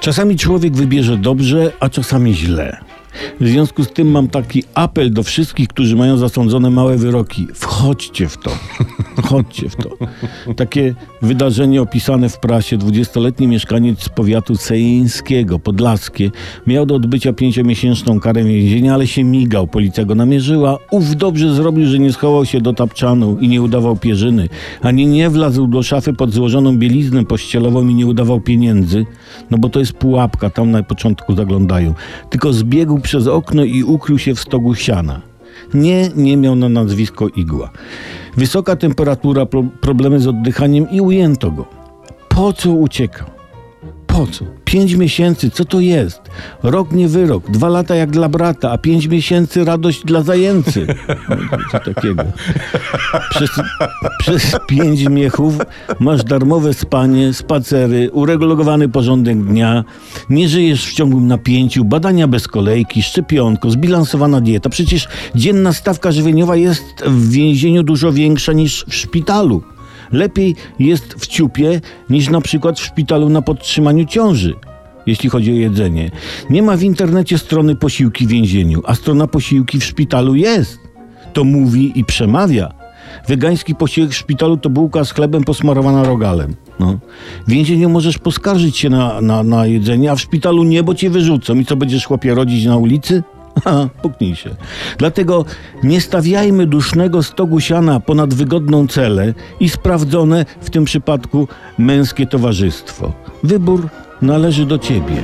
Czasami człowiek wybierze dobrze, a czasami źle. W związku z tym mam taki apel do wszystkich, którzy mają zasądzone małe wyroki. Wchodźcie w to. Wchodźcie w to. Takie wydarzenie opisane w prasie. Dwudziestoletni mieszkaniec z powiatu cejeńskiego, podlaskie, miał do odbycia pięciomiesięczną karę więzienia, ale się migał. Policja go namierzyła. Ów dobrze zrobił, że nie schował się do tapczanu i nie udawał pierzyny, ani nie wlazł do szafy pod złożoną bieliznę pościelową i nie udawał pieniędzy, no bo to jest pułapka, tam na początku zaglądają. Tylko zbiegł przez okno i ukrył się w stogu siana. Nie, nie miał na nazwisko igła. Wysoka temperatura, pro, problemy z oddychaniem i ujęto go. Po co uciekał? Po co? Pięć miesięcy, co to jest? Rok nie wyrok, dwa lata jak dla brata, a pięć miesięcy radość dla zajęcy. No, co takiego. Przez, przez pięć miechów masz darmowe spanie, spacery, uregulowany porządek dnia, nie żyjesz w ciągłym napięciu, badania bez kolejki, szczepionko, zbilansowana dieta. Przecież dzienna stawka żywieniowa jest w więzieniu dużo większa niż w szpitalu. Lepiej jest w ciupie niż na przykład w szpitalu na podtrzymaniu ciąży, jeśli chodzi o jedzenie. Nie ma w internecie strony posiłki w więzieniu, a strona posiłki w szpitalu jest. To mówi i przemawia. Wegański posiłek w szpitalu to bułka z chlebem posmarowana rogalem. No. W więzieniu możesz poskarżyć się na, na, na jedzenie, a w szpitalu nie, bo cię wyrzucą. I co, będziesz chłopie rodzić na ulicy? Puknij się. Dlatego nie stawiajmy dusznego stogu siana ponad wygodną celę i sprawdzone w tym przypadku męskie towarzystwo. Wybór należy do ciebie.